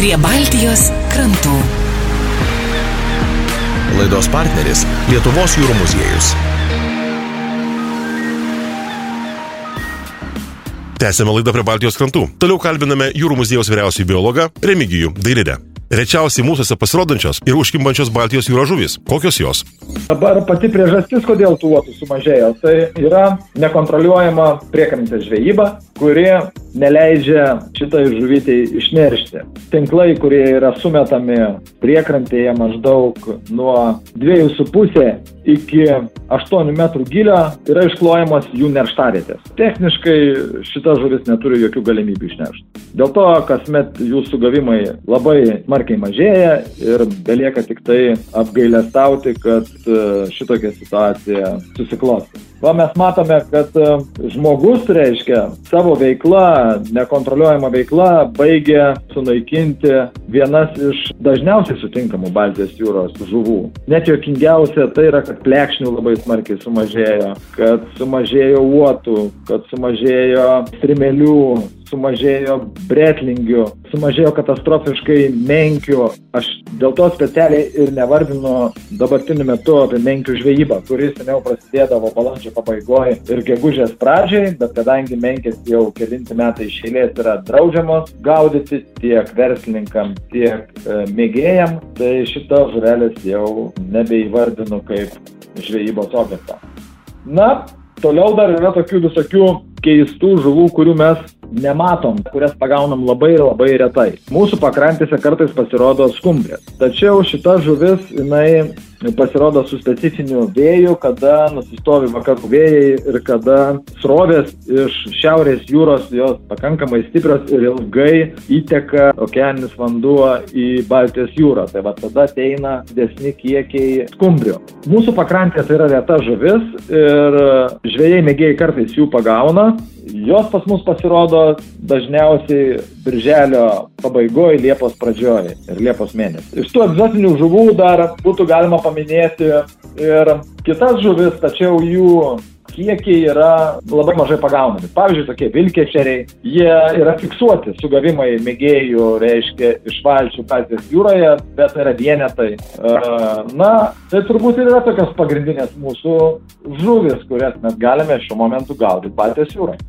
prie Baltijos krantų. Laidos partneris - Lietuvos jūrų muziejus. Tęsėme laidą prie Baltijos krantų. Toliau kalbiname jūrų muziejaus vyriausiai biologą Remigijų Dailidę. Rečiausiai mūsųse pasirodančios ir užkimbančios Baltijos jūros žuvys. Kokios jos? Dabar pati priežastis, kodėl tų uotų sumažėjo, tai yra nekontroliuojama priekrantės žvejyba, kuri neleidžia šitai žuvytei išneršti. Tinklai, kurie yra sumetami priekrantėje maždaug nuo 2,5 iki 8 metrų gilio, yra išklojamos jų nerštavietės. Techniškai šita žuvis neturi jokių galimybių išneršti. Dėl to kasmet jų sugavimai labai smarkiai mažėja ir belieka tik tai apgailestauti, kad šitokia situacija susiklosti. Va mes matome, kad e, žmogus, reiškia, savo veikla, nekontroliuojama veikla, baigia sunaikinti vienas iš dažniausiai sutinkamų Baltijos jūros žuvų. Net jokingiausia tai yra, kad plekšnių labai smarkiai sumažėjo, kad sumažėjo uotų, kad sumažėjo strimelių, sumažėjo bretlingių, sumažėjo katastrofiškai menkių. Aš dėl to specialiai ir nevardinu dabartiniu metu apie menkių žvejybą, kuris seniau prasidėdavo balandžio pabaigoje ir gegužės pradžiai, bet kadangi menkės jau kelinti metai iš eilės yra draudžiamos gaudyti tiek verslininkam, tiek e, mėgėjam, tai šitos žuvelės jau nebeįvardinu kaip žvejybos objektą. Na, toliau dar yra tokių visokių keistų žuvų, kurių mes nematom, kurias pagaunam labai labai retai. Mūsų pakrantėse kartais pasirodo skumbrės. Tačiau šita žuvis, jinai pasirodo su specifiniu vėju, kada nusistovi vakarų vėjai ir kada srovės iš šiaurės jūros jos pakankamai stiprios ir ilgai įteka okeaninis vanduo į Baltijos jūrą. Tai va tada ateina didesni kiekiai skumbrių. Mūsų pakrantė tai yra reta žuvis ir žvėjai mėgėjai kartais jų pagauna. Jos pas mus pasirodo dažniausiai birželio pabaigoje, Liepos pradžioje ir Liepos mėnesį. Iš tų egzotinių žuvų dar būtų galima paminėti ir kitas žuvis, tačiau jų kiekiai yra labai mažai pagaunami. Pavyzdžiui, tokie vilkešeriai, jie yra fiksuoti sugavimai mėgėjų, reiškia, iš valčių Baltijos jūroje, bet yra vienetai. Na, tai turbūt ir yra tokios pagrindinės mūsų žuvis, kurias mes galime šiuo momentu gaudyti Baltijos jūroje.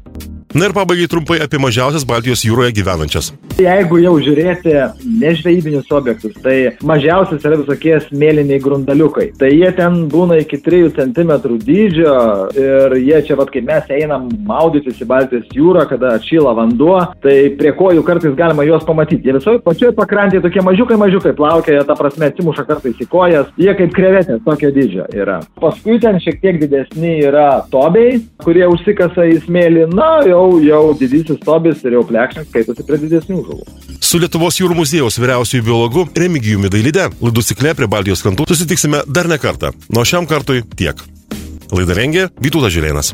Na ir pabaigai trumpai apie mažiausias Baltijos jūroje gyvenančias. Jeigu jau žiūrėti nežvejybinius objektus, tai mažiausias yra visokie smėliniai grundaliukai. Tai jie ten būna iki 3 cm dydžio ir jie čia, vad kaip mes einam maudytis į Baltijos jūrą, kada atšyla vanduo, tai prie kojų kartais galima juos pamatyti. Jie visoje pačioje pakrantėje tokie mažiukai mažiukai plaukia, ta prasme atsimuša kartais į kojas, jie kaip krevetės tokio dydžio yra. Paskui ten šiek tiek didesni yra tobiai, kurie užsikasa į smėlį, na jau jau, jau didysis tobis ir jau plekšnis skaitosi prie didesnių žuvų. Su Lietuvos jūrų muziejaus vyriausiųjų biologu Remigijumi Dailide laidų cikle prie Baltijos krantų susitiksime dar ne kartą. Nuo šiam kartui tiek. Laidą rengė Vytūtas Žilėnas.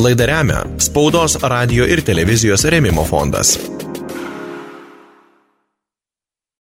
Laidą remia Spaudos, radio ir televizijos remimo fondas.